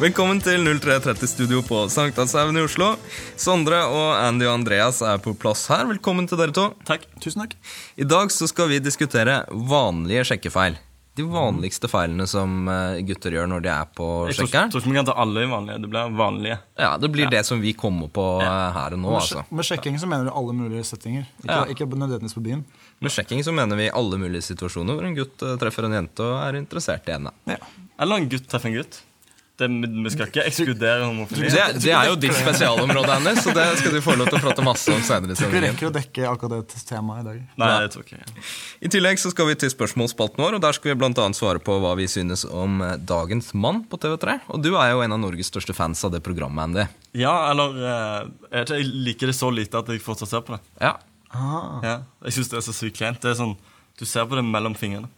Velkommen til 0330 Studio på Sankthanshaugen i Oslo. Sondre og Andy og Andreas er på plass her. Velkommen til dere to. Takk. Tusen takk. I dag så skal vi diskutere vanlige sjekkefeil. De vanligste feilene som eh, gutter gjør når de er på Jeg tror, sjekkeren. tror ikke vi kan ta alle i vanlige. Det blir vanlige. Ja, Det blir det som vi kommer på ja. her og nå. Med, altså. med sjekking så mener du alle mulige settinger. Ikke, Ja. ikke nødvendigvis på byen. Med sjekking så mener vi alle mulige situasjoner hvor en gutt eh, treffer en jente og er interessert i henne. Ja. Eller en gutt treffer en gutt. Det, vi skal ikke ekskludere homofili. Det, det er jo ditt spesialområde, Anders, så det skal du få lov til å prate masse om senere i Vi rekker å dekke akkurat det temaet i dag. Nei, det tror ikke jeg. I tillegg så skal vi til spørsmålsspalten vår, og der skal vi annet svare på hva vi synes om eh, Dagens Mann på TV3. Og du er jo en av Norges største fans av det programmet, Andy. Ja, eller eh, jeg, liker det så lite at jeg fortsatt ser på det. Ja. Ah. Ja, jeg synes det er så sykt kleint. Det er sånn, Du ser på det mellom fingrene.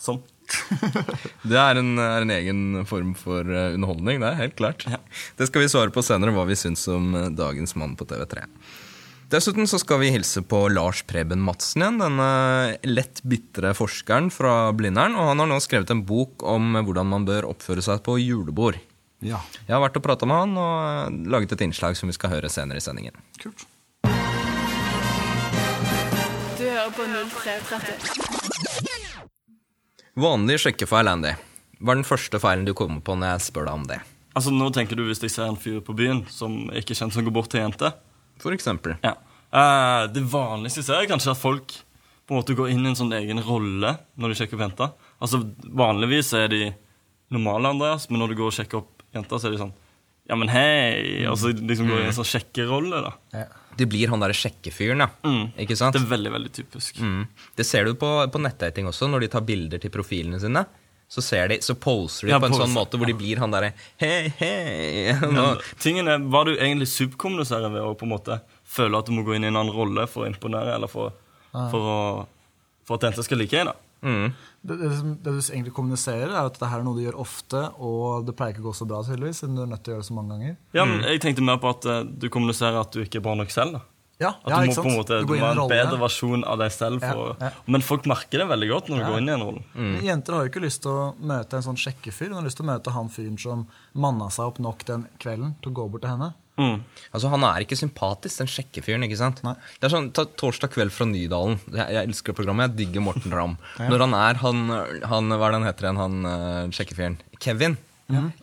Sånn. Det er en, er en egen form for eh, underholdning, det er helt klart. Ja. Det skal vi svare på senere, hva vi syns om eh, Dagens Mann på TV3. Dessuten så skal vi hilse på Lars Preben Madsen igjen, denne lett bitre forskeren fra Blindern. Og han har nå skrevet en bok om hvordan man bør oppføre seg på julebord. Ja, Jeg har vært og prata med han og eh, laget et innslag som vi skal høre senere i sendingen. kult. Du hører på 0330. Vanlig sjekkefeil, Andy. Hva er den første feilen du kommer på når jeg spør deg om det? Altså, Nå tenker du hvis jeg ser en fyr på byen som ikke er kjent, som går bort til ei jente. For eksempel. Ja. Uh, det vanligste jeg ser, er kanskje at folk på en måte går inn i en sånn egen rolle når de sjekker opp jenta. Altså, Vanligvis er de normale, Andreas, men når du går og sjekker opp jenta, så er de sånn Ja, men hei! Og så liksom går i en sånn sjekkerolle. da. Det blir han derre sjekkefyren, ja. Mm. Ikke sant? Det er veldig, veldig typisk. Mm. Det ser du på, på nettdating også, når de tar bilder til profilene sine. Så, ser de, så poser de Ja, på en poser. sånn måte hvor de blir han derre Hei, hei ja, Tingen er, Hva du egentlig subkommuniserer ved å på en måte føle at du må gå inn i en annen rolle for å imponere, eller for, for, å, for at jenter skal like deg? Mm. Det, det, det du egentlig kommuniserer, er at dette her er noe du gjør ofte, og det pleier ikke å gå så bra, tydeligvis, siden du er nødt til å gjøre det så mange ganger. Ja, men Jeg tenkte mer på at uh, du kommuniserer at du ikke er bra nok selv. da. Ja, At ja du må ikke sant? på en måte, Du du må ha en bedre versjon av deg selv. For, Ja, ja. Men folk merker det veldig godt når du går inn i en rolle. Mm. Jenter har jo ikke lyst til å møte en sånn sjekkefyr. Hun har lyst til å møte han fyren som manna seg opp nok den kvelden til å gå bort til henne. Mm. Altså, han er ikke sympatisk, den sjekkefyren. ikke sant? Nei. Det er sånn, ta Torsdag kveld fra Nydalen. Jeg, jeg elsker programmet. Jeg digger Morten Ramm. Når han er han, han Hva er det han heter igjen, han uh, sjekkefyren? Kevin.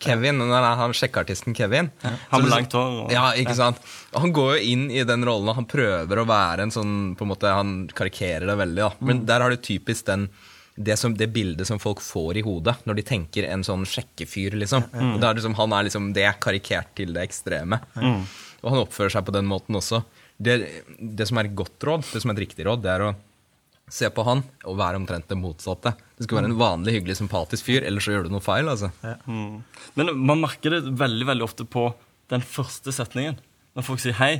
Kevin, Når han han sjekkeartisten Kevin. Han Så med langt hår. Og, Ja, ikke sant? Han går jo inn i den rollen, og han prøver å være en sånn på en måte, Han karikerer det veldig, da. Men der har du typisk den det, som, det bildet som folk får i hodet når de tenker en sånn sjekkefyr, liksom. Mm. det er liksom han er liksom det karikert til det ekstreme. Og han oppfører seg på den måten også. Det, det som er et godt råd, det som er et riktig råd, det er å se på han og være omtrent det motsatte. Det skal være en vanlig, hyggelig, sympatisk fyr, ellers så gjør du noe feil. altså. mm. Men man merker det veldig veldig ofte på den første setningen. Når folk sier hei.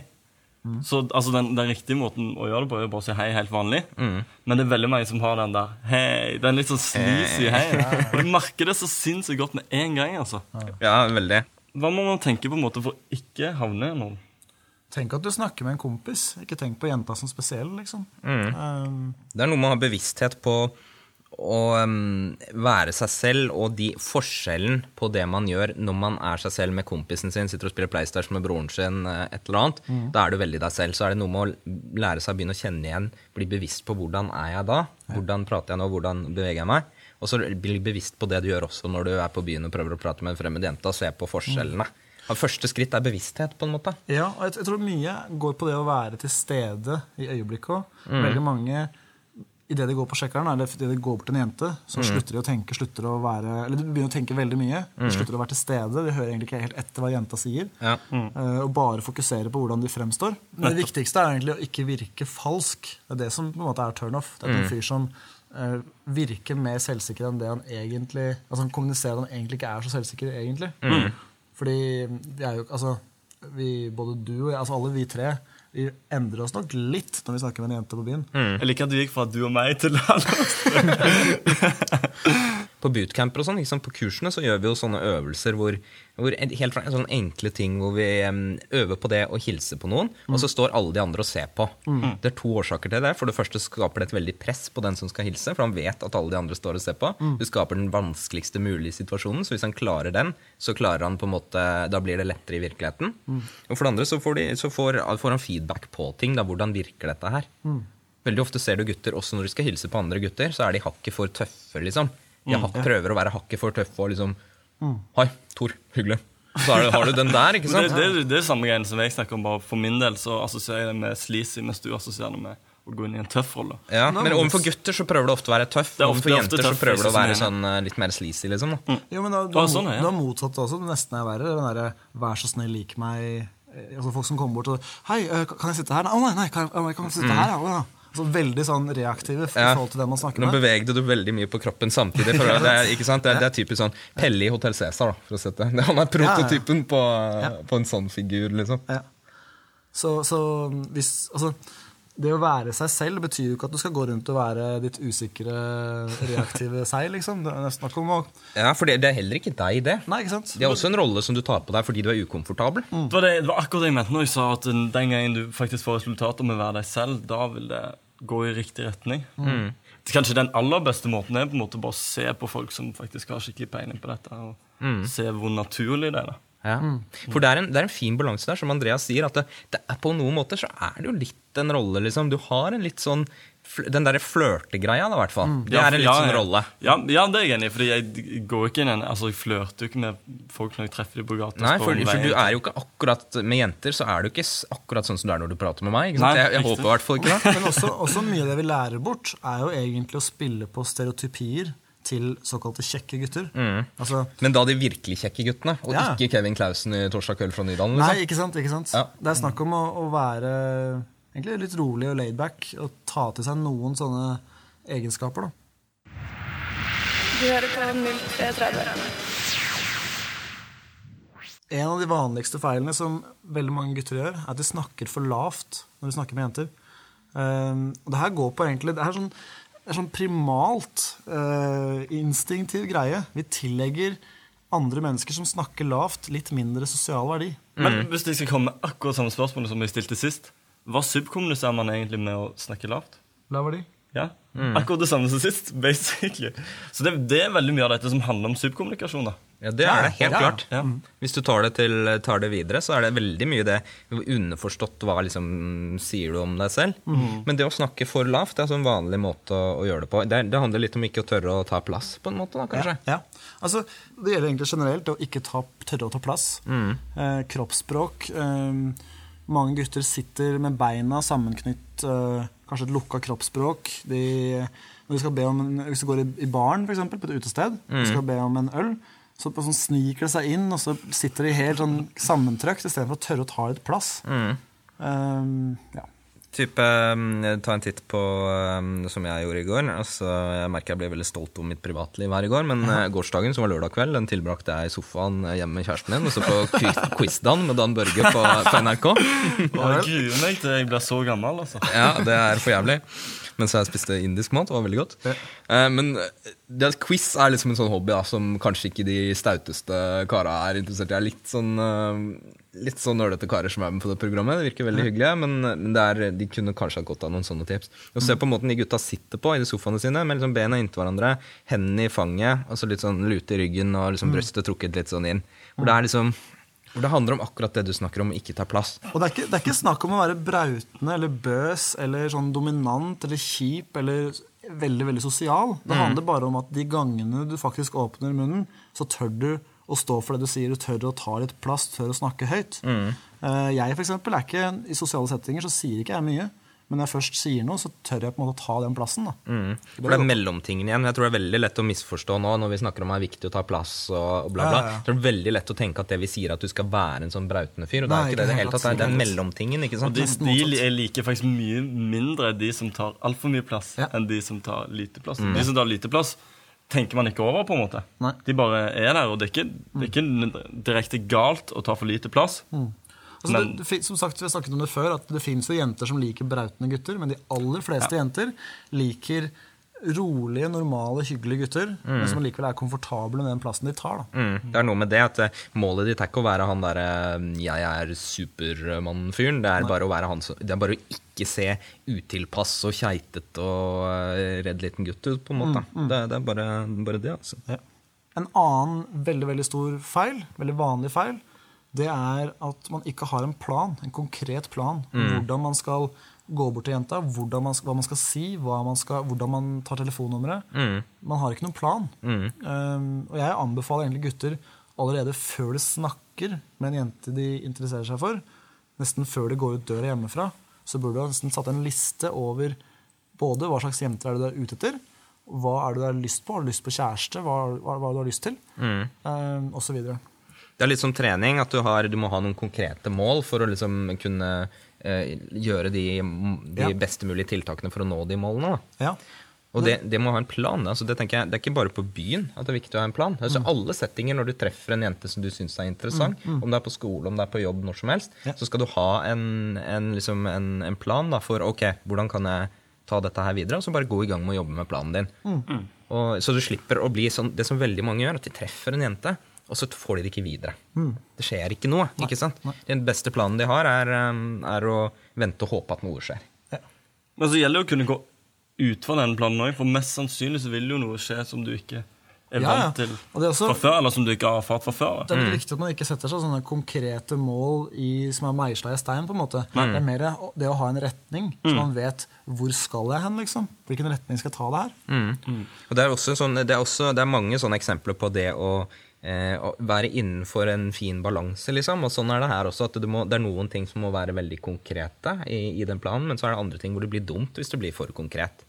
Så altså, den, den riktige måten å gjøre det på er bare å si hei helt vanlig. Men det er veldig mange som har den der hei. Den litt sånn sleazy hei. Og du merker det så sinnssykt godt med en gang. altså. Ja, veldig. Hva må man tenke på en måte for å ikke havne i noen? Tenk at du snakker med en kompis. Ikke tenk på jenta som spesiell, liksom. Um, Det er noe med å ha bevissthet på å um, være seg selv og de forskjellen på det man gjør når man er seg selv med kompisen sin, sitter og spiller PlayStation med broren sin, eh, et eller annet. Da er du veldig deg selv. Så er det noe med å lære seg å begynne å kjenne igjen, bli bevisst på hvordan er jeg da? Hvordan prater jeg nå? Hvordan beveger jeg meg? Og så bli bevisst på det du gjør også når du er på byen og prøver å prate med en fremmed jente, og se på forskjellene. Ja, Første skritt er bevissthet, på en måte. ja, og jeg, jeg tror mye går på det å være til stede i øyeblikket òg. Veldig mange Idet de går på sjekkeren, eller idet de går bort til en jente, så slutter de å tenke, slutter å være Eller de begynner å tenke veldig mye. De slutter å være til stede. De hører egentlig ikke helt etter hva jenta sier. Ja. Mm. Og bare fokusere på hvordan de fremstår. Men det viktigste er egentlig å ikke virke falsk. Det er det som på en måte er turnoff. Det er en fyr som uh, virker mer selvsikker enn det han egentlig Altså han kommuniserer at han egentlig ikke er så selvsikker, egentlig. Fordi vi er jo altså vi, Både du og jeg, altså alle vi tre, vi endrer oss nok litt når vi snakker med en jente på byen. Jeg liker at du gikk fra du og meg til alle oss. på bootcamper og sånn, liksom på kursene, så gjør vi jo sånne øvelser hvor, hvor helt fra sånne enkle ting hvor vi øver på det å hilse på noen, og så står alle de andre og ser på. Det er to årsaker til det. For det første skaper det et veldig press på den som skal hilse, for han vet at alle de andre står og ser på. Du skaper den vanskeligste mulige situasjonen, så hvis han klarer den, så klarer han på en måte, da blir det lettere i virkeligheten. Og for det andre så får, de, så får, får han feedback på ting, da, hvordan virker dette her. Veldig ofte ser du gutter, også når de skal hilse på andre gutter, så er de hakket for tøffe, liksom. De mm, prøver å være hakket for tøff og liksom Hei, Tor. Hyggelig. Så er det, har du den der, ikke sant? det, det er samme greiene som jeg snakker om. bare For min del så assosierer jeg det med sleazy, mens du assosierer det med å gå inn i en tøff rolle. Ja, men overfor gutter så prøver du ofte å være tøff. Det ofte- Overfor jenter tøff, så prøver du å være sånn eh, litt mer sleazy, liksom. Da. Jo, men da, du, ah, har, sånn, ja. du har motsatt også. Det nesten er verre. Den derre 'vær så snill, lik meg' Eh, altså Folk som kommer bort og 'Hei, eh, kan jeg sitte her?' 'Å nei, nei, kan jeg, kan jeg sitte her?' Å, ja. Altså, veldig sånn reaktive i Ja. forhold til den man snakker Nå med. bevegde du veldig mye på kroppen samtidig. For det, er, ikke sant? Det, er, det er typisk sånn Pelle i Hotell Cæsar, det. Han er prototypen på, på en sånn figur, liksom. Ja. Så, så hvis Altså, det å være seg selv betyr jo ikke at du skal gå rundt og være ditt usikre, reaktive seg, liksom. Det er snakk om å Ja, for det, det er heller ikke deg, det. Nei, ikke sant? Det er også en rolle som du tar på deg fordi du er ukomfortabel. Det var, det, det var akkurat det jeg mente når jeg sa at den gangen du faktisk får resultater med å være deg selv, da vil det gå i riktig retning. Mm. Kanskje den aller beste måten er på en måte bare å se på folk som faktisk har skikkelig peiling på dette, og Mm. se hvor naturlig det er. da. Ja. For det er, en, det er en fin balanse der, som Andreas sier. At det, det er på noen måter så er det jo litt en rolle, liksom. Du har en litt sånn Den derre flørtegreia, da, i hvert fall. Det Ja, er en litt ja, sånn rolle. Ja, ja, det er jeg enig i. Fordi jeg går ikke inn en Altså, jeg flørter jo ikke med folk når jeg treffer dem på gata. Nei, for, for du er jo ikke akkurat Med jenter så er du ikke akkurat sånn som du er når du prater med meg. Ikke sant? Nei, jeg jeg håper i hvert fall ikke det. Men også, også mye av det vi lærer bort, er jo egentlig å spille på stereotypier til såkalte kjekke gutter. Altså, Men da de virkelig kjekke guttene, og Ja. ikke Kevin Clausen i Torsdag kveld fra Nydalen. nei, Liksom. ikke sant? ikke sant? Ja. Det er snakk om å, å være egentlig litt rolig og laidback og ta til seg noen sånne egenskaper. da. Du hører på 0330. En av de vanligste feilene som veldig mange gutter gjør, er at de snakker for lavt når de snakker med jenter. Um, og det her går på egentlig Det er sånn, det er sånn primalt uh, instinktiv greie. Vi tillegger andre mennesker som snakker lavt, litt mindre sosial verdi. Men hvis jeg skal komme med akkurat samme spørsmål som jeg stilte sist, hva subkommuniserer man egentlig med å snakke lavt? Laver de? Ja, Akkurat det samme som sist, basically. Så det, det er veldig mye av dette som handler om subkommunikasjon. da. Ja, det er det, helt Ja. klart. Ja. Hvis du tar det, til, tar det videre, så er det veldig mye det underforstått hva liksom sier du om deg selv. Men det å snakke for lavt det er altså en vanlig måte å, å gjøre det på. Det, det handler litt om ikke å tørre å ta plass, på en måte, da, kanskje. Ja. Altså, det gjelder egentlig generelt å ikke ta, tørre å ta plass. Eh, kroppsspråk. Eh, mange gutter sitter med beina sammenknytt, eh, kanskje et lukka kroppsspråk. De, når de skal be om en, hvis du går i, i baren, f.eks., på et utested, og skal be om en øl, så på sånn sniker det seg inn, og så sitter de helt sånn sammentrøkt istedenfor å tørre å ta litt plass. Eh, ja. Type, um, ta en titt på um, som jeg gjorde i går. Altså, jeg merker jeg ble veldig stolt om mitt privatliv her i går, men ja. gårsdagen, som var lørdag kveld, den tilbrakte jeg i sofaen uh, hjemme med kjæresten min, og så på Quizdan med Dan Børge på, på NRK. Jeg gruer meg til jeg blir så gammel. altså. Ja, det er for jævlig. Mens jeg spiste indisk mat, det var veldig godt. Ja. men uh, det, quiz er liksom en sånn hobby da, som kanskje ikke de stauteste kara er interessert i. Jeg er litt sånn Litt sånn nølete karer som er med på det programmet. Det virker veldig hyggelige, men, er, de kunne kanskje ha godt av noen sånne tips. Og Se på måten de gutta sitter på i de sofaene sine, med liksom bena inntil hverandre, hendene i fanget, og så litt sånn lute i ryggen og liksom brøstet trukket litt sånn inn. Hvor det er liksom hvor det handler om akkurat det du snakker om, ikke ta plass. Og det er, ikke, det er ikke snakk om å være brautende eller bøs eller sånn dominant eller kjip eller veldig veldig sosial. Det handler bare om at de gangene du faktisk åpner munnen, så tør du å stå for det du sier. Du tør å ta litt plass, tør å snakke høyt. Mm. Jeg for eksempel, er ikke, I sosiale settinger så sier ikke jeg mye. Men når jeg først sier noe, så tør jeg på en måte å ta den plassen. da. For det er mellomtingen igjen. Jeg tror det er veldig lett å misforstå nå når vi snakker om at det er viktig å ta plass og, og bla, bla. Ja, ja. Tror det er veldig lett å tenke at det vi sier, er at du skal være en sånn brautende fyr. Og det Nei, er ikke det i det hele tatt. Det er den mellomtingen, ikke Og sant. de, Nesten de liker faktisk mye mindre de som tar altfor mye plass, Ja. enn de som tar lite plass. De som tar lite plass, tenker man ikke over, på en måte. Nei. De bare er der, og det er ikke, det er ikke direkte galt å ta for lite plass. Altså, Men- det, som sagt, vi har snakket om det før, at det fins jo jenter som liker brautende gutter, men de aller fleste jenter liker rolige, normale, hyggelige gutter, men som likevel er komfortable med den plassen de tar. Mm. Det er noe med det at eh, målet ditt er ikke å være han derre 'jeg er Supermann'-fyren. Det er bare å være han som, Det er bare å ikke se utilpass og keitete og eh, redd liten gutt ut, på en måte. Det, det er bare, bare det, altså. En annen veldig veldig stor feil, veldig vanlig feil, det er at man ikke har en plan, en konkret plan. Hvordan man skal gå bort til jenta, man hva man skal si, man skal, hvordan man tar telefonnummeret. Man har ikke noen plan. Um, og jeg anbefaler egentlig gutter allerede før de snakker med en jente de interesserer seg for, nesten før de går ut døra hjemmefra, så burde du ha nesten satt en liste over både hva slags jenter er du er ute etter, hva er det du har lyst på, har du lyst på kjæreste, hva, hva, hva du har lyst til, um, og så videre. Det er litt som trening, at du, har, du må ha noen konkrete mål for å liksom kunne eh, gjøre de, de Ja. beste mulige tiltakene for å nå de målene. Ja. Og det, det må ha en plan. Altså det, jeg, det er ikke bare på byen at det er viktig å ha en plan. Altså Alle settinger når du treffer en jente som du syns er interessant, om det er på skole, om det er på jobb, når som helst, Ja. så skal du ha en, en, liksom en, en plan da, for ok, hvordan kan jeg ta dette her videre, og så bare gå i gang med å jobbe med planen din. Og, så du slipper å bli sånn, det som veldig mange gjør, at de treffer en jente, og så får de det ikke videre. Det skjer ikke noe. ikke sant? Den beste planen de har, er, um, er å vente og håpe at noe skjer. Men så gjelder det å kunne gå ut fra denne planen òg, for mest sannsynlig så vil jo noe skje som du ikke er Ja, ja. vant til Og det er også- fra før, eller som du ikke har erfart fra før. Det er mm. viktig at man ikke setter seg sånne konkrete mål i, som er meisla i stein. på en måte. Det er mer det å ha en retning, så man vet hvor skal jeg hen. liksom. Hvilken retning skal jeg ta det her? Og det er, også sånn, det, er også, det er mange sånne eksempler på det å være innenfor en fin balanse, liksom. Og sånn er det her også, at må, det er noen ting som må være veldig konkrete i, i den planen, men så er det andre ting hvor det blir dumt hvis det blir for konkret.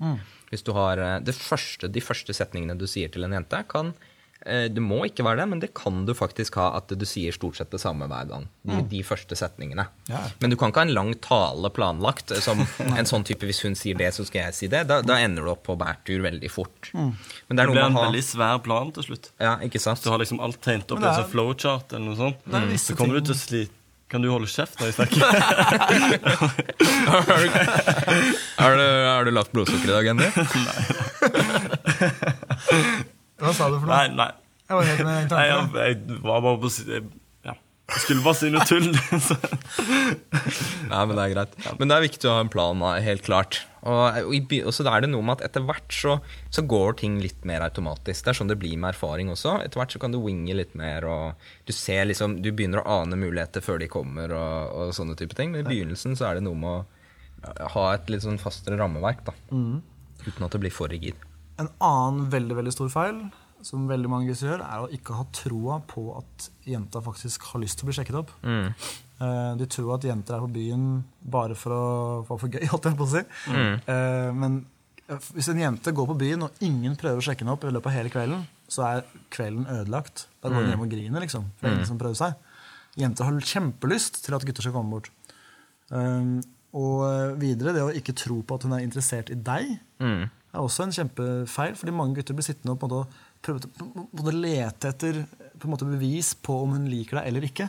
Hvis du har eh, det første, De første setningene du sier til en jente, kan eh, det må ikke være det, men det kan du faktisk ha at du sier stort sett det samme hver gang. De, de første setningene. Ja. Men du kan ikke ha en lang tale planlagt. Som en sånn type, Hvis hun sier det, så skal jeg si det. Da, da ender du opp på bærtur veldig fort. Men det er blir en ha veldig svær plan til slutt. Ja, ikke sant? Du har liksom alt tegnet opp i en er- sånn flowchart eller noe sånt. Det er Så kommer du til å slite Kan du holde kjeft når jeg snakker? Har du, har du lavt blodsukker i dag, Henry? Hva sa du for noe? Nei, nei. Jeg var helt med nei jeg, jeg var bare på jeg- ja. Jeg skulle bare si noe tull. nei, men det er greit. Men det er viktig å ha en plan, helt klart. Og, og, i og så er det noe med at etter hvert så, så går ting litt mer automatisk. Det er sånn det blir med erfaring også. Etter hvert så kan du winge litt mer, og du ser liksom Du begynner å ane muligheter før de kommer, og, og sånne type ting. Men i begynnelsen så er det noe med å ha et litt sånn fastere rammeverk, da. Uten at det blir for rigid. En annen veldig veldig stor feil som veldig mange gutter gjør, er å ikke ha troa på at jenta faktisk har lyst til å bli sjekket opp. Mm. De tror at jenter er på byen bare for å få for gøy, holdt jeg på å si. Mm. Men eh, hvis en jente går på byen, og ingen prøver å sjekke henne opp i løpet av hele kvelden, så er kvelden ødelagt. Da går hun hjem og griner, liksom. For ingen som prøver seg. Jenter har kjempelyst til at gutter skal komme bort. Um, og eh, videre, det å ikke tro på at hun er interessert i deg, er også en kjempefeil. Fordi mange gutter blir sittende og på en måte prøve en lete etter på en måte bevis på om hun liker deg eller ikke.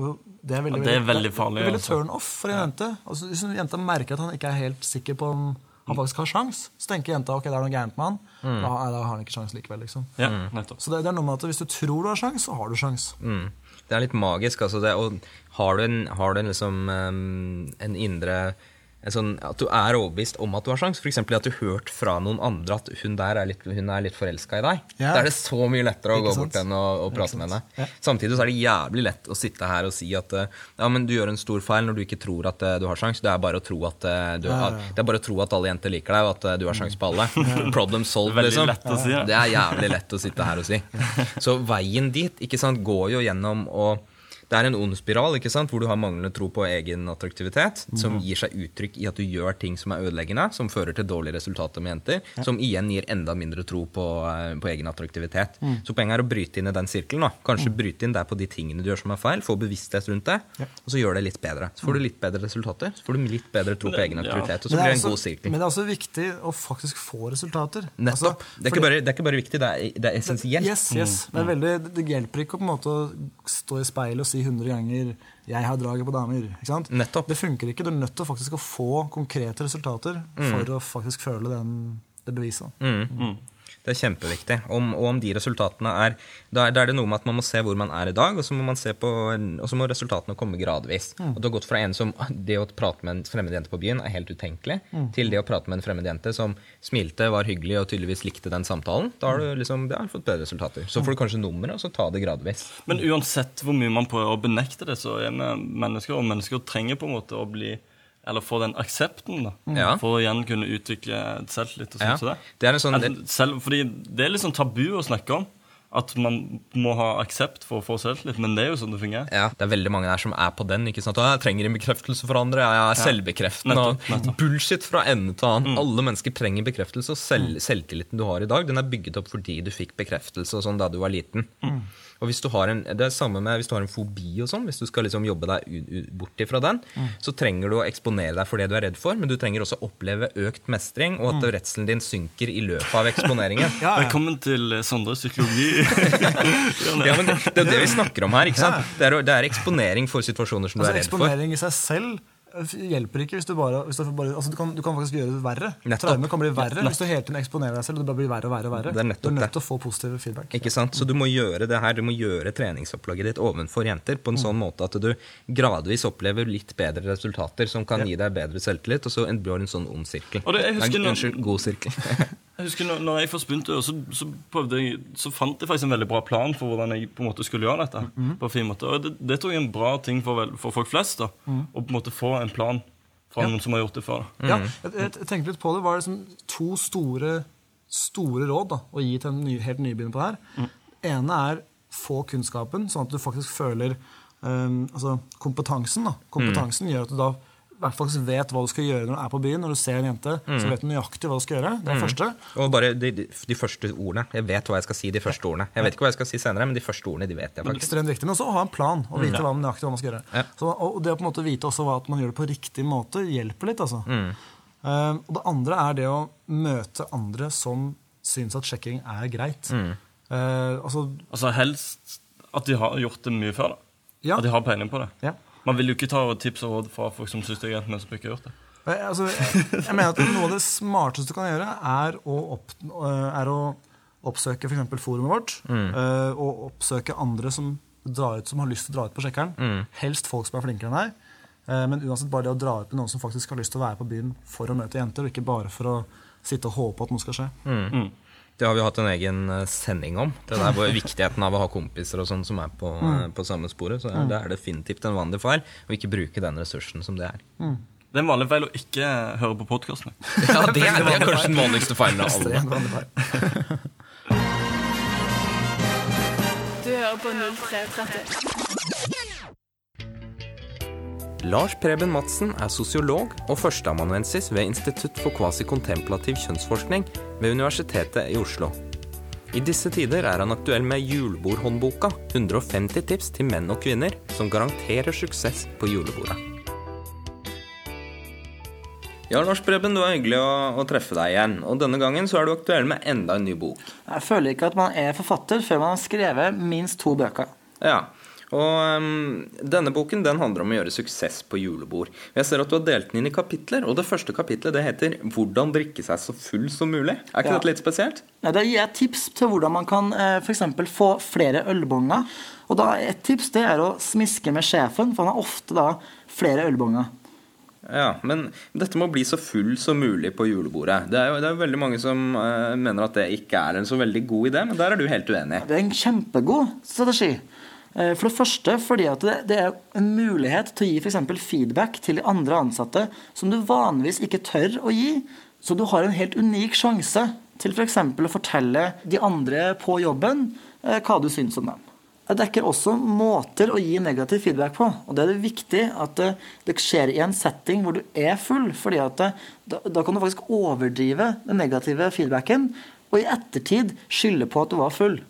Og det er veldig, Ja, det er veldig farlig, Det er veldig altså. turn off for en jente. Altså, hvis en jente merker at han ikke er helt sikker på om han faktisk har sjans, så tenker jenta ok, det er noe gærent med han. Da, nei, da har han ikke sjans likevel. liksom. Ja, nettopp. Så det, det er noe med at hvis du tror du har sjans, så har du sjans. Mm. Det er litt magisk. altså det, og Har du en, har du en, liksom, um, en indre sånn, At du er overbevist om at du har sjans. F.eks. at du har hørt fra noen andre at hun der er litt, hun er litt forelska i deg. Ja. Da er det så mye lettere å gå bort bort enn å, og prate med henne. Ja. Samtidig så er det jævlig lett å sitte her og si at eh, ja, men du gjør en stor feil når du ikke tror at eh, du har sjans. Det er bare å tro at, eh, du, Ja, det er bare å tro at alle jenter liker deg, og at du har sjans på alle. Problem solved, liksom. lett å si, ja. Det er jævlig lett å sitte her og si. Så veien dit ikke sant, går jo gjennom å det er en ond spiral ikke sant, hvor du har manglende tro på egen attraktivitet, som gir seg uttrykk i at du gjør ting som er ødeleggende, som fører til dårlige resultater med jenter, som igjen gir enda mindre tro på, eh, på egen attraktivitet. Så poenget er å bryte inn i den sirkelen. da. Kanskje bryte inn der på de tingene du gjør som er feil, få bevissthet rundt det, og så gjør det litt bedre. Så får du litt bedre resultater, så får du litt bedre tro på egen attraktivitet, og så blir det en god sirkel. Men det er også viktig å faktisk få resultater. Nettopp. Altså, det, er ikke bare, det er ikke bare viktig, det er, det er essensielt. Yes, yes. Det, er veldig, det hjelper ikke å på en måte stå i speilet og si 100 ganger 'jeg har draget på damer'. ikke sant? Nettopp. Det funker ikke. Du er nødt til faktisk å få konkrete resultater for å faktisk føle den det beviset. Det er kjempeviktig. Om, og om de resultatene er da, er da er det noe med at man må se hvor man er i dag, og så må, man se på, og så må resultatene komme gradvis. Og det har gått fra en som det å prate med en fremmed jente på byen er helt utenkelig, til det å prate med en fremmed jente som smilte, var hyggelig og tydeligvis likte den samtalen. Da har du liksom, ja, fått bedre resultater. Så får du kanskje nummeret, og så ta det gradvis. Men uansett hvor mye man prøver å benekte det, så er vi mennesker, og mennesker trenger på en måte å bli eller få den aksepten da, Ja. for å igjen kunne utvikle selvtillit. og sånn Ja. det. Det er en sånn, selv, fordi det er litt sånn tabu å snakke om. At man må ha aksept for å få selvtillit. Men det er jo sånn det fungerer. Ja, det er veldig mange der som er på den. ikke sant? «Å, Jeg trenger en bekreftelse for andre. Jeg er selvbekreftende. Nettopp, nettopp. Mm. Bullshit fra ende til annen. Alle mennesker trenger bekreftelse. Og selv, selvtilliten du har i dag, den er bygget opp fordi du fikk bekreftelse sånn da du var liten. Mm. Og hvis du har en, Det er samme med hvis du har en fobi og sånn. Hvis du skal liksom jobbe deg u- u- bort ifra den, Mm. så trenger du å eksponere deg for det du er redd for, men du trenger også oppleve økt mestring, og at redselen din synker i løpet av eksponeringen. Ja, ja. Velkommen til Sondres Sondre psykologi. Ja, men det, det er det vi snakker om her. ikke sant? Det er, det er eksponering for situasjoner som du Altså, er redd for. eksponering i seg selv hjelper ikke hvis du bare, hvis du bare altså, du, kan, du kan faktisk gjøre det verre. Nettopp. Traumer kan bli verre hvis du hele tiden eksponerer deg selv. og det bare blir verre og verre og verre. Det er du er nødt til å få positiv feedback. Ikke sant? Så du må gjøre det her, du må gjøre treningsopplegget ditt ovenfor jenter på en sånn måte at du gradvis opplever litt bedre resultater som kan gi deg bedre selvtillit, og så blir det en sånn ond sirkel. Og det- jeg husker Nei, Unnskyld, god sirkel. Jeg husker når, når jeg først begynte, så, så, prøvde jeg, så fant jeg faktisk en veldig bra plan for hvordan jeg på en måte skulle gjøre dette. Mhm. på en fin måte. Og det, det tror jeg er en bra ting for, vel- for folk flest. da, mm. Å på en måte få en plan fra noen som har gjort det før. Ja, jeg, jeg, tenkte litt på det. Var liksom to store, store råd da, å gi til en ny, helt nybegynner på det her. ene er få kunnskapen, sånn at du faktisk føler um, altså kompetansen. da. Kompetansen gjør at du da hvert fall vet hva du skal gjøre når du er på byen. Når du ser en jente, så vet du nøyaktig hva du skal gjøre. Det er det første. Og bare de, de, de første ordene. Jeg vet hva jeg skal si de første ordene. Jeg vet ikke hva jeg skal si senere, men de første ordene de vet jeg faktisk. Ekstremt viktig, Men også å ha en plan og vite hva man nøyaktig hva man skal gjøre. Ja. Så, og det å på en måte vite også hva, at man gjør det på riktig måte, hjelper litt. altså. Mm. Um, og det andre er det å møte andre som syns at sjekking er greit. Mm. Uh, altså, Altså Helst at de har gjort det mye før. da. Ja. At de har peiling på det. ja. Man vil jo ikke ta tips og råd fra folk som syns det er greit, men som ikke har gjort det. Jeg, altså, jeg, jeg mener at Noe av det smarteste du kan gjøre, er å, opp, øh, er å oppsøke f.eks. forumet vårt. Mm. og oppsøke andre som, drar ut, som har lyst til å dra ut på sjekkeren. Helst folk som er flinkere enn deg. Eh, men uansett bare det å dra ut med noen som faktisk har lyst til å være på byen for å møte jenter, og ikke bare for å sitte og håpe at noe skal skje. Det har vi hatt en egen eh, sending om. Det der hvor Viktigheten av å ha kompiser og sånn som er på, mm. på samme sporet. Så er det er definitivt en vanlig feil å ikke bruke den ressursen som det er. Det er en vanlig feil å ikke høre på podkastene. Ja, det er, det er kanskje den vanligste feilen av alle. Du hører på 0330. Lars Preben Madsen er sosiolog og førsteamanuensis ved Institutt for kvasikontemplativ kjønnsforskning ved Universitetet i Oslo. I disse tider er han aktuell med Julebordhåndboka 150 tips til menn og kvinner som garanterer suksess på julebordet. Ja, Lars Preben, det var hyggelig å, å treffe deg igjen. Og denne gangen så er du aktuell med enda en ny bok. Jeg føler ikke at man er forfatter før man har skrevet minst to bøker. Ja, og um, denne boken den handler om å gjøre suksess på julebord. Jeg ser at du har delt den inn i kapitler, og det første kapitlet det heter 'Hvordan drikke seg så full som mulig'. Er ikke Ja. dette litt spesielt? Ja, Da gir tips til hvordan man kan f.eks. få flere ølbonger. Og da Et tips det er å smiske med sjefen, for han har ofte da flere ølbonger. Ja, Men dette må bli så full som mulig på julebordet. Det er jo, det er jo veldig mange som uh, mener at det ikke er en så veldig god idé, men der er du helt uenig. Det er en kjempegod strategi. Eh, For det første fordi at det, er en mulighet til å gi for eksempel feedback til de andre ansatte som du vanligvis ikke tør å gi. Så du har en helt unik sjanse til f.eks. å fortelle de andre på jobben eh, hva du syns om dem. Jeg dekker også måter å gi negativ feedback på. Og det er det viktig at det, det skjer i en setting hvor du er full. fordi at da kan du faktisk overdrive den negative feedbacken, og i ettertid skylde på at du var full.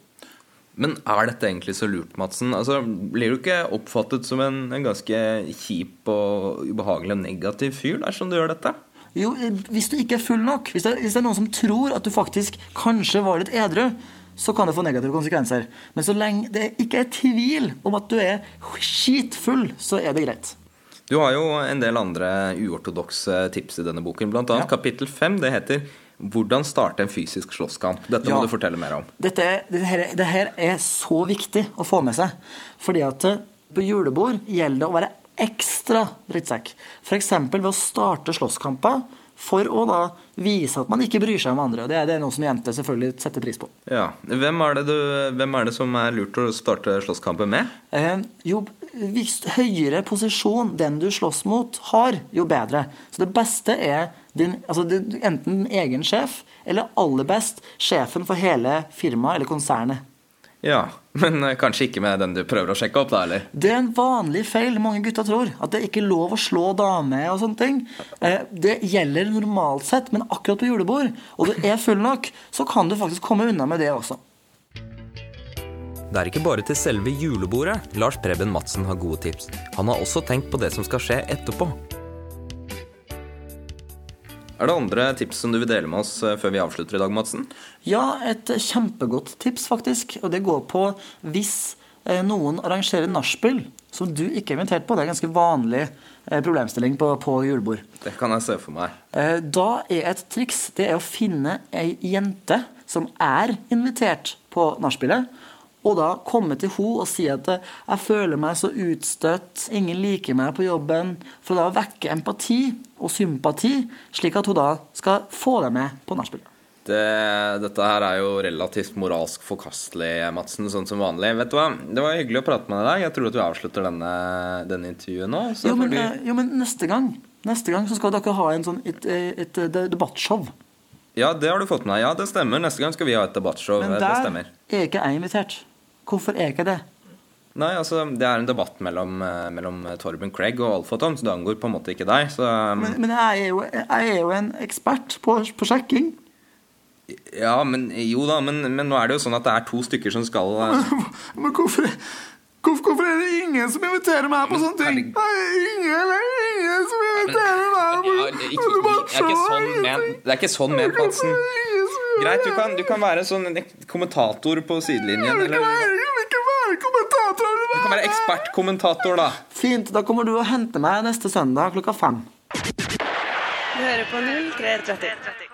Men er dette egentlig så lurt, Madsen? Altså, Blir du ikke oppfattet som en, en ganske kjip og ubehagelig og negativ fyr dersom du gjør dette? Jo, hvis du ikke er full nok, hvis det, hvis det er noen som tror at du faktisk kanskje var litt edru, så kan det få negative konsekvenser. Men så lenge det ikke er tvil om at du er skitfull, så er det greit. Du har jo en del andre uortodokse tips i denne boken. Annet Ja. kapittel fem. Det heter Hvordan starte en fysisk slåsskamp? Dette Ja. må du fortelle mer om. Dette, er- det, her, det her er så viktig å få med seg. Fordi at eh, på julebord gjelder det å være ekstra drittsekk. F.eks. ved å starte slåsskamper for å da vise at man ikke bryr seg om andre. Og det er, det er noe som jenter selvfølgelig setter pris på. Ja. Hvem er det, du, hvem er det som er lurt å starte slåsskampen med? Eh, jo høyere posisjon den du slåss mot, har, jo bedre. Så det beste er din, altså din, enten din egen sjef, eller aller best sjefen for hele firmaet eller konsernet. Ja, Men eh, kanskje ikke med den du prøver å sjekke opp, da? eller? Det er en vanlig feil mange gutter tror. At det ikke er lov å slå dame og sånne ting. Eh, Det gjelder normalt sett, men akkurat på julebord, og du er full nok, så kan du faktisk komme unna med det også. Det er ikke bare til selve julebordet Lars Preben Madsen har gode tips. Han har også tenkt på det som skal skje etterpå. Er det andre tips som du vil dele med oss eh, før vi avslutter i dag, Madsen? Ja, et kjempegodt tips, faktisk. Og det går på hvis eh, noen arrangerer nachspiel som du ikke er invitert på. Det er en ganske vanlig eh, problemstilling på, på julebord. Det kan jeg se for meg. Da er et triks det er å finne ei jente som er invitert på nachspielet, og da komme til henne og si at eh, 'jeg føler meg så utstøtt, ingen liker meg på jobben', for da å vekke empati og sympati, slik at hun da skal få deg med på nachspielet. Det, dette her er jo relativt moralsk forkastelig, Madsen, sånn som vanlig. Vet du hva? Det var hyggelig å prate med deg i dag. Jeg tror at vi avslutter denne, denne intervjuet nå. Så Jo men, du... eh, jo, men neste gang Neste gang så skal dere ha en sånn, et, et, et debattshow. Ja, det har du fått med deg. Ja, det stemmer. Neste gang skal vi ha et debattshow. Men det der stemmer. er ikke jeg invitert. Hvorfor er ikke det? Nei, altså, det er en debatt mellom, eh, mellom Torben Craig og Alfa Tom, så det angår på en måte ikke deg. Så um, Men, men jeg, er jo, jeg er jo en ekspert på, på sjekking. Ja, men jo da, men, men nå er det jo sånn at det er to stykker som skal Men, Men hvorfor, hvorfor, hvorfor er det ingen som inviterer meg på sånne ting? Nei, ingen, det er ingen som inviterer meg på Ja, det, ikke, det, er ikke sånn men, det er ikke sånn ment, Madsen. Greit, du kan, du kan være sånn kommentator på sidelinjen. Eller du kan være ekspertkommentator, da. Fint, da kommer du og henter meg neste søndag klokka fem. Du hører på 0330.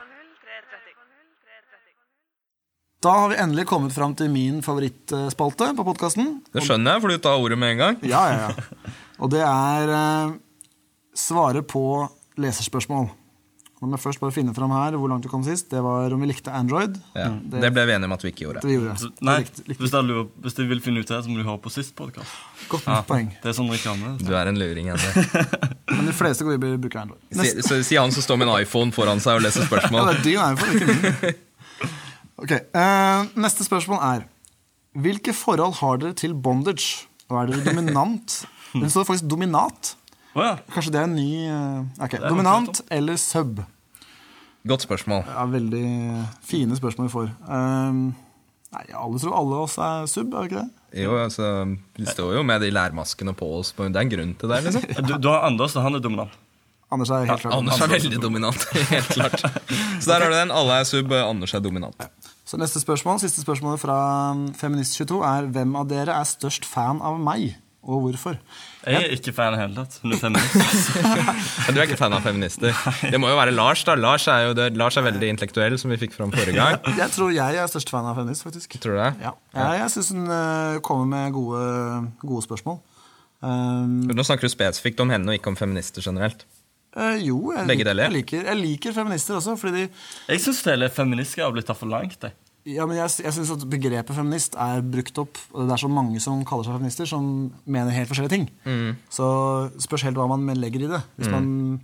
Da har vi endelig kommet fram til min favorittspalte på podkasten. Det skjønner jeg, for du tar ordet med en gang. Ja, ja, ja. Og det er eh, svare på leserspørsmål. Nå må jeg først bare finne fram her hvor langt du kom sist. Det var om vi likte Android. Ja, det ble vi enige om at vi ikke gjorde. Det gjorde. Så, nei, Likte- likte- hvis, lurer, hvis du vil finne ut det, så må du høre på sist podkast. Godt poeng. Det er sånn reklame. Du er en luring, Henrik. Men de fleste går i bruker Android. Si, så, si han som står med en iPhone foran seg og leser spørsmål. ja, det er din iPhone, ikke min. Ok, uh, Neste spørsmål er Hvilke forhold har dere til bondage? Og er dere dominant? Det står faktisk dominat. Å ja. Kanskje det er en ny okay. er Dominant eller sub? Godt spørsmål. Ja, Veldig fine spørsmål vi får. Um, nei, Alle tror alle oss er sub, er det ikke det? Jo, altså, Vi står jo med de lærmaskene på oss. Det er en grunn til det. liksom Du, du har Anders, og han er dominant. Anders er helt klart Anders er veldig dominant. helt klart Så der har du den. Alle er sub, Anders er dominant. Så neste spørsmål, Siste spørsmål fra Feminist22 er hvem av dere er størst fan av meg, og hvorfor? Jeg er ikke fan heller. Hun er feminist. Du er ikke fan av feminister? Det må jo være Lars. da Lars er jo det, Lars er veldig intellektuell, som vi fikk fram forrige gang. Jeg tror jeg er størst fan av feminist, faktisk. Tror du det? Ja, jeg, jeg syns hun eh, kommer med gode, gode spørsmål. Um, Nå snakker du spesifikt om henne og ikke om feminister generelt. Uh, jo, jeg, Begge liker- deler. Jeg liker, jeg liker feminister også, fordi de Jeg syns hele feministgreia har blitt tatt for langt. Jeg. Ja, men jeg, jeg synes at Begrepet feminist er brukt opp. og Det er så mange som kaller seg feminister, som mener helt forskjellige ting. Mm. Så spørs helt hva man legger i det. Hvis man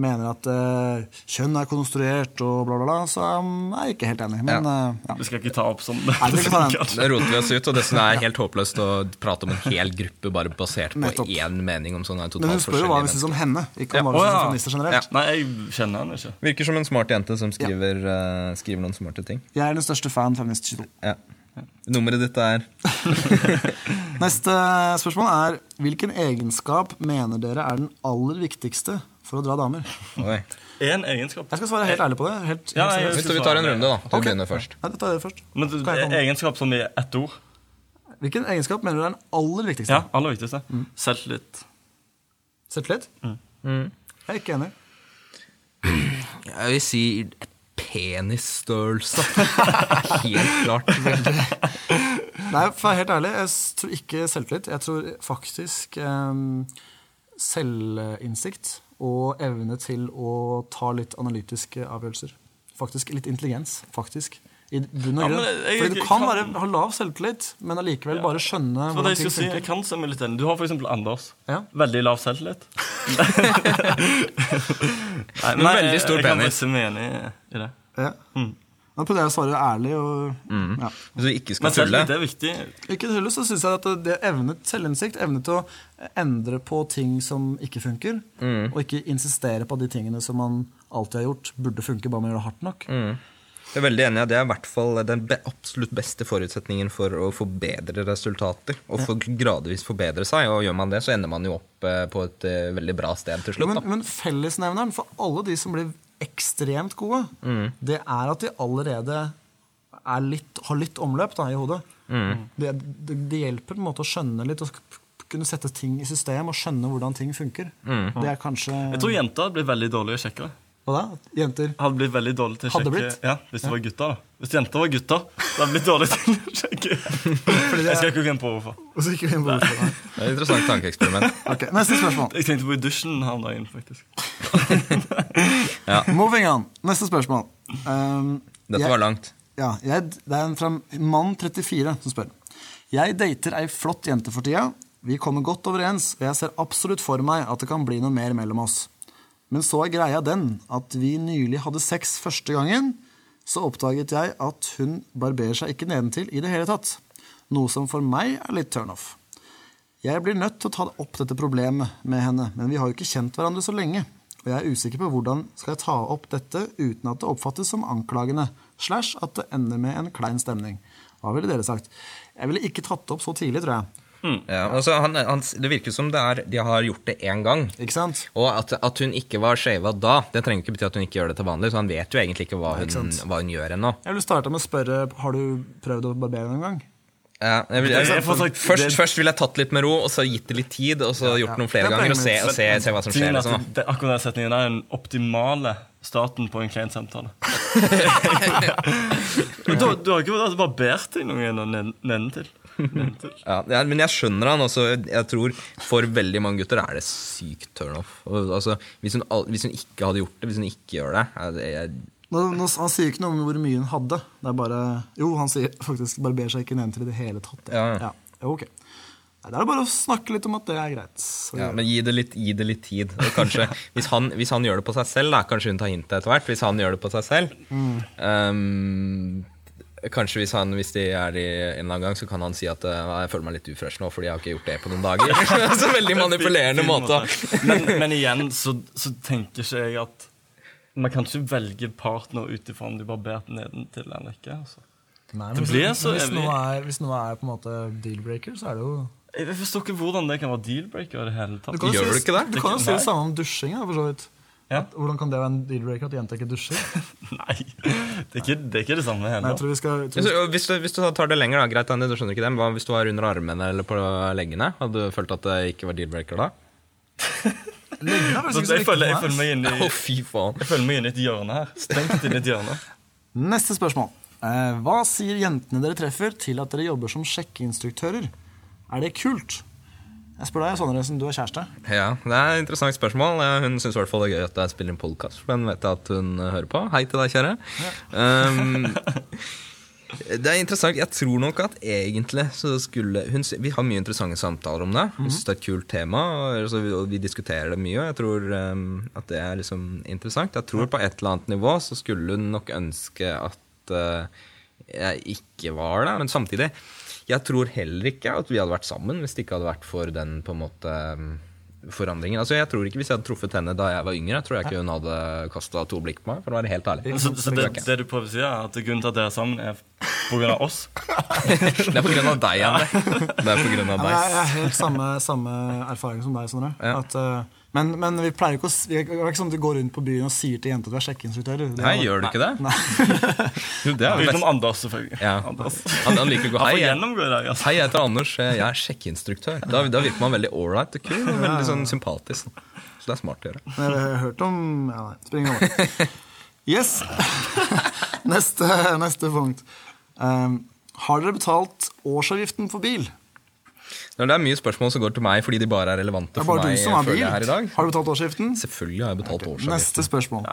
mener at uh, kjønn er konstruert og bla, bla, bla, så um, er jeg ikke helt enig. Men eh, ja. Vi skal ikke ta opp sånn. Nei, det roter vi oss ut, og det er helt håpløst å prate om en hel gruppe bare basert på Nettopp. én mening om sånn Men totalt hun spør jo hva vi syns om henne, ikke om Ja. hva vi synes syns om ja. feminister generelt. Nei, jeg kjenner henne ikke. Virker som en smart jente som skriver, uh, skriver noen smarte ting. Jeg er den største fan feminist 22. Ja. Nummeret ditt er Neste spørsmål er hvilken egenskap mener dere er den aller viktigste for å dra damer? Én egenskap. Jeg skal svare helt ærlig på det. Helt, Ja, nei, jeg- seriøst. Vi tar en runde, da. Du okay. begynner først. Ja, er det først. Men du, jeg er egenskap som i ett ord. Hvilken egenskap mener du er den aller viktigste? Ja, aller viktigste. Mm. Selvtillit. Selvtillit? Mm. Jeg er ikke enig. Jeg vil si Penisstørrelse. Helt klart. Nei, for å være helt ærlig, jeg tror ikke selvtillit. Jeg tror faktisk um, selvinnsikt og evne til å ta litt analytiske avgjørelser. Faktisk litt intelligens, faktisk. I bunn og grunn. Ja, jeg- Fordi du kan kan- bare ha lav selvtillit, men allikevel bare skjønne Så det hvordan jeg ting skal si, jeg kan se meg litt enig. Du har eksempel Anders. Ja. Veldig lav selvtillit. Nei, Men veldig jeg- penis. Jeg kan se meg enig i det. Ja. Nå prøvde jeg å svare ærlig. Og, ja. Hvis du ikke skal Men tulle er viktig. Ikke tulle, så syns jeg at det evnet, selvinnsikt, evne til å endre på ting som ikke funker, Mm. og ikke insistere på de tingene som man alltid har gjort, burde funke, bare man gjør det hardt nok. Mm. Jeg er veldig enig. i at Det er i hvert fall den be absolutt beste forutsetningen for å forbedre resultater. Og for gradvis forbedre seg. Og gjør man det, så ender man jo opp eh, på et eh, veldig bra sted til slutt. Men, Da. men fellesnevneren for alle de som blir ekstremt gode, Mm. det er at de allerede er litt, har litt omløp da, i hodet. Mm. Det, det, det hjelper på en måte å skjønne litt og kunne sette ting i system og skjønne hvordan ting funker. Mm. Det er kanskje Jeg tror jenter hadde blitt veldig dårlige å sjekke. Hva da? Jenter? Hadde blitt veldig dårlige til å sjekke blitt? Ja, Hvis det var gutter, da. Hvis jenter var gutter, så hadde de blitt dårlige til å sjekke. Jeg skal ikke gå inn på hvorfor. Inn på hvorfor. Det er et interessant tankeeksperiment. Okay, Neste spørsmål. Jeg tenkte på i dusjen her om dagen, faktisk. Moving on. Neste spørsmål. Um, Dette jeg- var langt. Ja, jeg, det er en fra mann34 som spør. Jeg dater ei flott jente for tida. Vi kommer godt overens, og jeg ser absolutt for meg at det kan bli noe mer mellom oss. Men så er greia den at vi nylig hadde sex første gangen, så oppdaget jeg at hun barberer seg ikke nedentil i det hele tatt. Noe som for meg er litt turnoff. Jeg blir nødt til å ta opp dette problemet med henne, men vi har jo ikke kjent hverandre så lenge. Og jeg er usikker på hvordan skal jeg ta opp dette uten at det oppfattes som anklagende, slash at det ender med en klein stemning. Hva ville dere sagt? Jeg ville ikke tatt det opp så tidlig, tror jeg. Ja, altså, han, han, det virker som det er, de har gjort det én gang. Ikke sant? Og at, at hun ikke var shava da, det trenger ikke bety at hun ikke gjør det til vanlig. Så han vet jo egentlig ikke hva hun, ikke hva hun gjør ennå. Jeg ville starta med å spørre har du prøvd å barbere noen gang. Ja, jeg vil, jeg, Jeg sagt- først, først ville jeg tatt litt med ro, og så gitt det litt tid, og så gjort ja. noen flere er ganger, og se, og se, se hva som skjer. Er Liksom. det, akkurat den setningen er den optimale starten på en klientsamtale. samtale. Du, du har ikke altså, barbert deg noen gang ned- nedentil? Nedentil. Ja, ja, men jeg skjønner han også. Jeg tror for veldig mange gutter er det sykt turnoff. Altså, hvis, hun hvis hun ikke hadde gjort det, hvis hun ikke gjør det, er det jeg, Nå, nå, han sier ikke noe om hvor mye hun hadde. Det er bare, jo, han sier faktisk barberer seg ikke nedentil i det hele tatt. Ja, ja. ja okay. Nei, det er bare å snakke litt om at det er greit. Så ja, Men gi det litt, gi det litt tid. Kanskje, hvis, han, hvis han gjør det på seg selv, da, kanskje hun tar hintet etter hvert. Hvis han gjør det på seg selv ehm, Kanskje hvis, han, hvis de er i en eller annen gang, så kan han si at eh, jeg føler meg litt ufresh nå, fordi jeg har ikke gjort det på noen dager. så veldig manipulerende måte. Men, men igjen så, så tenker ikke jeg at Man kan ikke velge partner ut ifra om de barbert nedentil eller ikke. Altså. Nei, Det hvis, blir så hvis, noe er, hvis noe er på en måte deal-breaker, så er det jo Jeg forstår ikke hvordan det kan være deal-breaker. i det hele tatt Du kan jo Gjør si, du ikke det? Du kan jo si det samme om dusjing. Da, for så vidt. Ja. At, hvordan kan det være en deal-breaker at jenter ikke dusjer? Nei, det er ikke det, er ikke det samme Nei, jeg heller. tror vi skal, tror vi Hvis, hvis, du, hvis du tar det lenger, da, greit, Andy, du skjønner ikke det, men hva hvis du var under armene eller på leggene? Hadde du følt at det ikke var deal-breaker da? Så jeg, føler, jeg, føler meg. inn inn Å, i, fy faen. jeg føler meg inn i et hjørne her. Stengt inn i et hjørne. Neste spørsmål. Eh, hva sier jentene dere treffer til at dere jobber som sjekkeinstruktører? Er det kult? Jeg spør deg, Sondre, som du er kjæreste. Ja, det er et interessant spørsmål. Hun syns i hvert fall det er gøy at jeg spiller en podkast, for den vet jeg at hun eh, hører på. Hei til deg, kjære. Um, det er interessant. Jeg tror nok at egentlig så skulle hun, Vi har mye interessante samtaler om det. Hun syns det er et kult tema, og vi, diskuterer det mye. Og jeg tror um, at det er liksom interessant. Jeg tror på et eller annet nivå så skulle hun nok ønske at eh, jeg ikke var det, men samtidig jeg tror heller ikke at vi hadde vært sammen hvis det ikke hadde vært for den på en måte um, forandringen. Altså jeg tror ikke Hvis jeg hadde truffet henne da jeg var yngre, tror jeg ikke hun hadde kasta to blikk på meg. For å være helt ærlig. Så, så det, det du prøver å si, er at grunnen til at dere er sammen, er pga. oss? Det er pga. deg, Anne. Det er på grunn av Ja, jeg, jeg har helt samme, samme erfaring som deg, Sondre. Ja. At, eh, men, men vi pleier ikke å vi- Det er ikke sånn at du går rundt på byen og sier til jenter at du er sjekkeinstruktør. Nei, var, gjør du ikke det? Nei. Det er Utenom. Anders, selvfølgelig. Ja. Anders. Han, han liker å gå hei. jeg- altså. Hei, jeg heter Anders. Jeg er sjekkeinstruktør. Da, da virker man veldig ålreit og kul. Og veldig sånn sympatisk. Så det er smart å gjøre. Har Jeg har hørt om ja, nei, spring over. Yes. neste, neste punkt. Um, har dere betalt årsavgiften for bil? Når det er mye spørsmål som går til meg fordi de bare er relevante for meg. du som er føler bil. jeg her i dag. Har du betalt årsavgiften? Selvfølgelig har jeg betalt årsskiften. Neste spørsmål.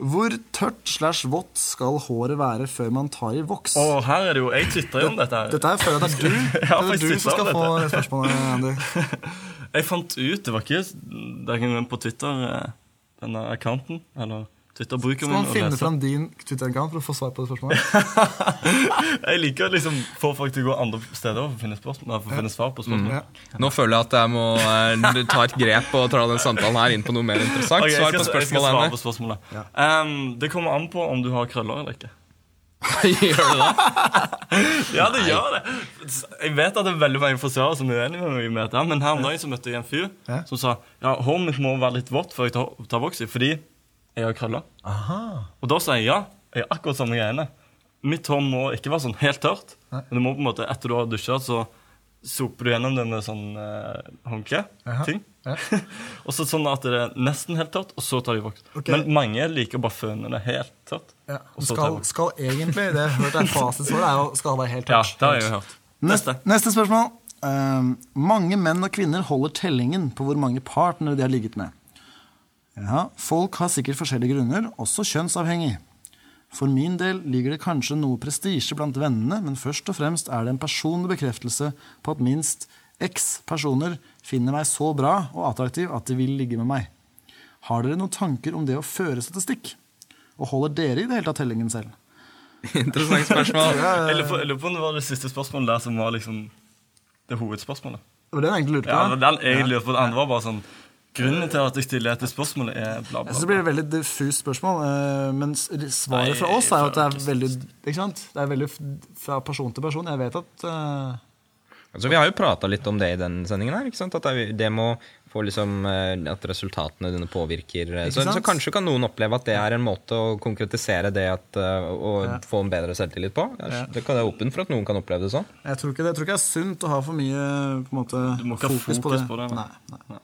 Hvor tørt slash vått skal håret være før man tar i voks? Å, her er det jo Jeg tvitrer jo om dette. her Dette er før det er du, det er du som skal få spørsmålet, Andy. Jeg fant ut Det var ikke Det er ikke på Twitter, eh, denne accounten, eller Twitter-brukeren Skal man finne fram din Twitter-account for å få svar på det spørsmålet? Jeg liker å liksom få folk til å gå andre steder for å finne, spørsmål, for å finne svar på spørsmål. Ja. Nå føler jeg at jeg må eh, ta et grep og ta den samtalen her inn på noe mer interessant. Okay, Svar på jeg skal spørsmålet svare på spørsmålet. Em, det kommer an på om du har krøller eller ikke. Gjør det det? Ja, det gjør det. Jeg vet at det er veldig mange frisører som er uenige med meg med dette, men her om dagen så møtte jeg en fyr Ja. som sa ja, håret mitt må være litt vått før jeg tar, tar voks i, fordi jeg har krøller. Og da sier jeg ja. Jeg har akkurat samme greiene. Mitt hår må ikke være sånn helt tørt. Men det må på en måte, etter du har dusja, så soper du gjennom det med sånn eh, håndkle-ting. Ja. og så sånn at det er nesten helt tørt, og så tar de voks. Okay. Men mange liker bare føne det helt tørt. Ja. Skal, skal egentlig, det jeg har hørt er fasitsvaret, er jo skal være helt Ja, tørt. det har jeg jo hørt. Neste, neste spørsmål. Ehm, mange menn og kvinner holder tellingen på hvor mange partnere de har ligget med. Ja, Folk har sikkert forskjellige grunner, også kjønnsavhengig. For min del ligger det kanskje noe prestisje blant vennene, men først og fremst er det en personlig bekreftelse på at minst x personer finner meg så bra og attraktiv at de vil ligge med meg. Har dere noen tanker om det å føre statistikk? Og holder dere i det hele tatt tellingen selv? Interessant spørsmål. Jeg lurer på- om det var det siste spørsmålet der som var liksom det hovedspørsmålet. Det var det jeg egentlig lurte på. Ja, det den jeg lurte på. Det andre var bare sånn Grunnen til at jeg stiller dette spørsmålet, er bla, bla, Jeg synes det blir et veldig diffust spørsmål, eh, men svaret fra oss er jo at det er veldig ikke sant? Det er veldig fra person til person. Jeg vet at uh... Altså, vi har jo prata litt om det i den sendingen her. ikke sant? At det, må få liksom eh, At resultatene dine påvirker så, så kanskje kan noen oppleve at det er en måte å konkretisere det at, og Ja. få en bedre selvtillit på. Ja. Det kan være åpen for at noen kan oppleve det sånn. jeg, tror ikke det, jeg tror ikke det er sunt å ha for mye på en måte, Du må ikke ha fokus, på det. på det, nei. nei, nei.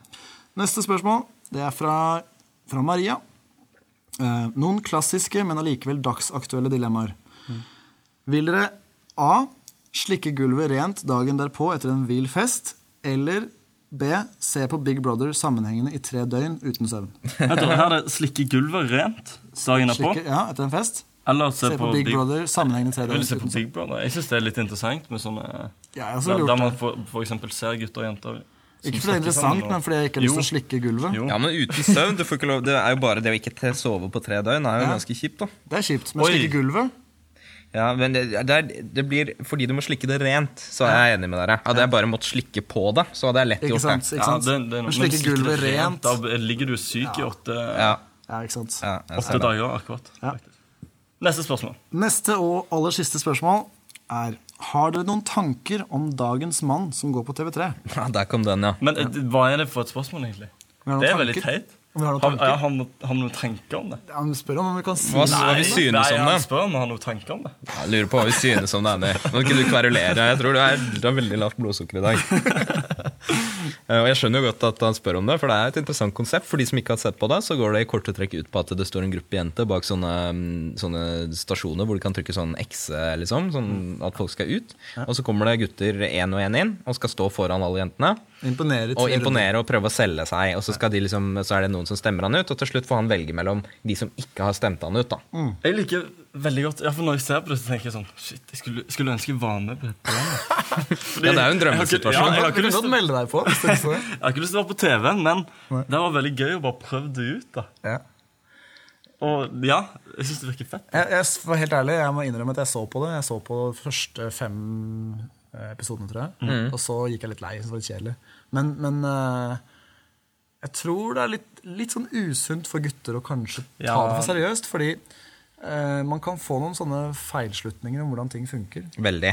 Neste spørsmål det er fra, fra Maria. Eh, noen klassiske, men allikevel dagsaktuelle dilemmaer. Mm. Vil dere A. Slikke gulvet rent dagen derpå etter en vill fest, eller B. Se på Big Brother sammenhengende i tre døgn uten søvn? Her er det slikke gulvet rent dagen derpå. Slikke, ja, etter en fest. Eller se, Se på Big Brother sammenhengende tre Jeg vil døgn se på. Big Brother. Jeg syns det er litt interessant med sånne Ja, Der, der man for, for eksempel ser gutter og jenter Ikke fordi det er interessant, men fordi jeg ikke har lyst til å slikke gulvet. Jo. Ja, men uten søvn. Du får ikke lov, det er jo bare det å ikke sove på tre døgn er jo Ja. ganske kjipt. da. Det er kjipt. Men Oi. slikke gulvet Ja, men det, det, er, det blir, Fordi du må slikke det rent, så er jeg enig med dere. Hadde jeg bare måttet slikke på det, så hadde jeg lett Ikke gjort sant? det. Ikke sant? det, det, men slikke gulvet det rent Da ligger du syk i åtte, Ja, Ja, ikke sant? ja, åtte dager akkurat. Ja. Neste spørsmål. Neste og aller siste spørsmål er Har dere noen tanker om dagens mann som går på TV3? Ja, der kom den, ja. Men eh, hva er det for et spørsmål, egentlig? Det er veldig teit. Om vi har noen Har, tanker? har, vi- har noen tanker om det? Han spør om vi kan si Hva, hva vi synes Nei, om han det? spør om han har noen tanker om det. Jeg lurer på hva vi synes om det. Nå kan du kverulere. Jeg tror du, er, du har veldig lavt blodsukker i dag. Eh, Og Jeg skjønner jo godt at han spør om det, for det er et interessant konsept. For de som ikke har sett på det, så går det i korte trekk ut på at det står en gruppe jenter bak sånne, mm, sånne stasjoner hvor de kan trykke sånn X, liksom, sånn at folk skal ut. Og så kommer det gutter én og én inn og skal stå foran alle jentene. Imponere Og imponere og prøve å selge seg. Og så, skal de liksom, så er det noen som stemmer han ut, og til slutt får han velge mellom de som ikke har stemt han ut. da. Jeg liker veldig godt ja, for Når jeg ser på det, så tenker jeg sånn Shit, jeg skulle, skulle ønske jeg var med på dette programmet. Fordi Ja, det er jo en jeg har ikke- drømmesituasjon. Ja, jeg, har ikke lyst til, å være på TV, men det var veldig gøy å bare prøve det ut. da Ja. Og ja, jeg syns det virker fett. Jeg, jeg, for helt ærlig, jeg må innrømme at jeg så på det. Jeg så på de første fem episodene, tror jeg. Og så gikk jeg litt lei. Så var det kjedelig. Men, men uh, jeg tror det er litt, litt sånn usunt for gutter å kanskje ta Ja. det for seriøst. Fordi uh, man kan få noen sånne feilslutninger om hvordan ting funker. Veldig.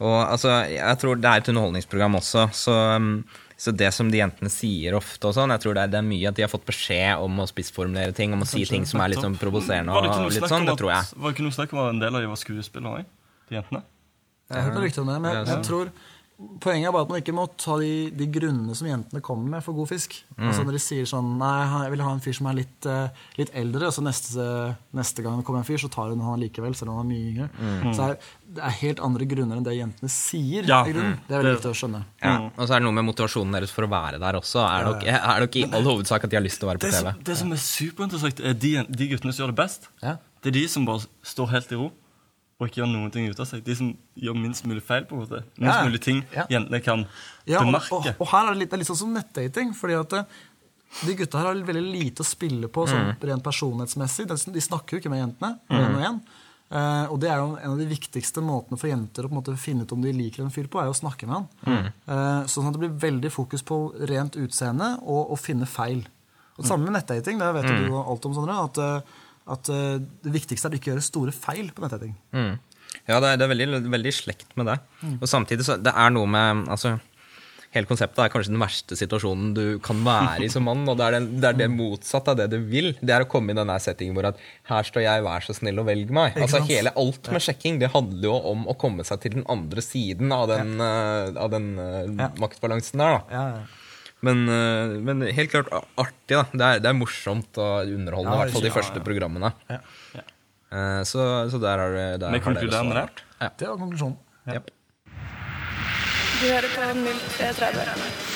Og altså, jeg tror det er et underholdningsprogram også, så, um, så det som de jentene sier ofte og sånn, jeg tror det er, det er mye at de har fått beskjed om å spissformulere ting, om å si ting som er litt sånn provoserende Var det ikke og noe litt snakk sånn, om det tror jeg. at, var det ikke noe snakk om at en del av de var skuespillere òg? De jentene? Jeg har hørt noe om det, men jeg, jeg tror Poenget er bare at man ikke må ta de, de grunnene som jentene kommer med for god fisk. Altså Når de sier sånn Nei, jeg vil ha en fyr som er litt, uh, litt eldre, og så neste, neste gang det kommer en fyr, så tar hun han likevel, selv om han er mye yngre. Så er, det er helt andre grunner enn det jentene sier. Ja. i grunnen. Det er veldig viktig å skjønne. Ja. Og så er det noe med motivasjonen deres for å være der også. Er nok, er nok i all hovedsak at de har lyst til å være på Det, TV. som, det som er superinteressant, er de, de guttene som gjør det best. Ja. Det er de som bare står helt i ro og ikke gjør noen ting ut av seg. De som gjør minst mulig feil. på en måte. Minst Ja. mulig ting Ja. jentene kan Ja, bemerke. og, og her er det litt, det er litt sånn som nettdating. fordi at eh, de gutta her har veldig lite å spille på sånn rent personlighetsmessig. De, de snakker jo ikke med jentene. En og en. Eh, og det er jo en av de viktigste måtene for jenter å på en måte finne ut om de liker en fyr på, er jo å snakke med han. Eh, sånn at det blir veldig fokus på rent utseende og å finne feil. Og det Samme med nettdating. Det vet jo du alt om, Sondre. At, eh, at eh, det viktigste er å ikke gjøre store feil på nettdating. Mm. Ja, det er, det er veldig, veldig slekt med det. Og samtidig så det er noe med altså, Hele konseptet er kanskje den verste situasjonen du kan være i som mann. Og det er, den, det er det motsatte av det du vil. Det er å komme i denne settingen hvor at her står jeg, vær så snill og velg meg. Altså hele Alt med sjekking det handler jo om å komme seg til den andre siden av den, eh, av den uh, Ja. maktbalansen der. da Ja, ja. Men, eh, men helt klart artig. da Det er, det er morsomt og underholdende, i Ja, hvert fall de ja, første programmene. Ja. Eh, så, så der har det Vi har konkluderer det. Ja. Det var konklusjonen. Japp. Du hører på 0330.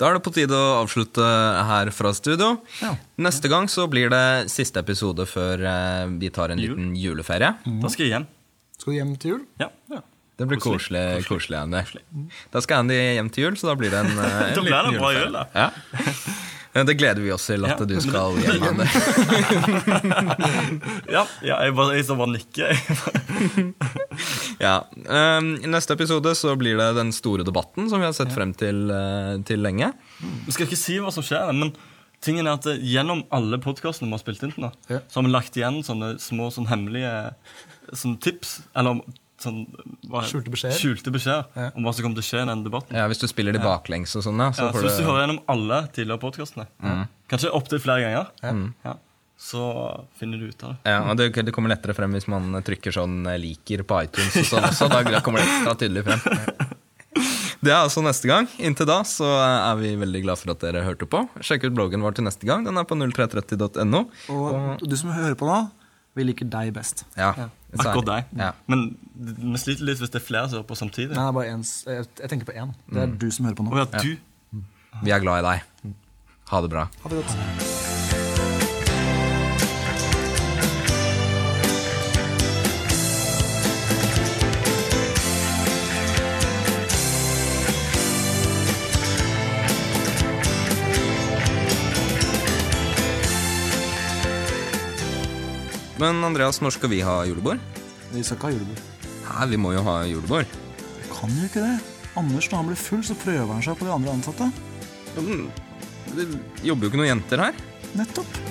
Da er det på tide å avslutte her fra studio. Ja. Neste gang så blir det siste episode før eh, vi tar en Jul. liten juleferie. Da skal jeg hjem. Skal du hjem til jul? Ja. ja. Det blir koselig, koselig, Andy. Da skal Andy hjem til jul, så da blir det en, eh, en Da blir det en bra jul, da. Ja. Det gleder vi oss til at Ja. du skal hjem. Andy. Ja, ja jeg, bare, jeg bare nikker. Ja. Um, I neste episode så blir det den store debatten som vi har sett frem til, uh, til lenge. Vi skal ikke si hva som skjer, men tingen er at eh, gjennom alle podkastene vi har spilt inn Ja. så har vi lagt igjen sånne små sånn hemmelige sånn tips, eller sånn hva, Skjulte beskjeder. skjulte beskjeder Ja. om hva som kommer til å skje i den debatten. Ja, Hvis du spiller de baklengs og sånn, da. så Ja, så får hvis du hører gjennom alle tidligere podkastene, kanskje opptil flere ganger, ja, så finner du ut av det. ja, og det, det kommer lettere frem hvis man trykker sånn eh, 'liker' på iTunes. og sånn også, Da kommer det ekstra tydelig frem. Det er altså neste gang. Inntil da så er vi veldig glad for at dere hørte på. Sjekk ut bloggen vår til neste gang. Den er på 0330.no. Og du som hører på nå, vi liker deg best. Ja, Akkurat deg. Ja. Men vi sliter litt hvis det er flere som hører på samtidig. Nei, bare en, jeg, jeg tenker på én. Det er du som hører på nå. Oh, ja, du Vi er glad i deg. Ha det bra. Ha det godt. Men Andreas, når skal vi ha julebord? Vi skal ikke ha julebord. Hæ, vi må jo ha julebord. Vi kan jo ikke det. Anders, når han blir full, så prøver han seg på de andre ansatte. Ja, men Det jobber jo ikke noen jenter her. Nettopp.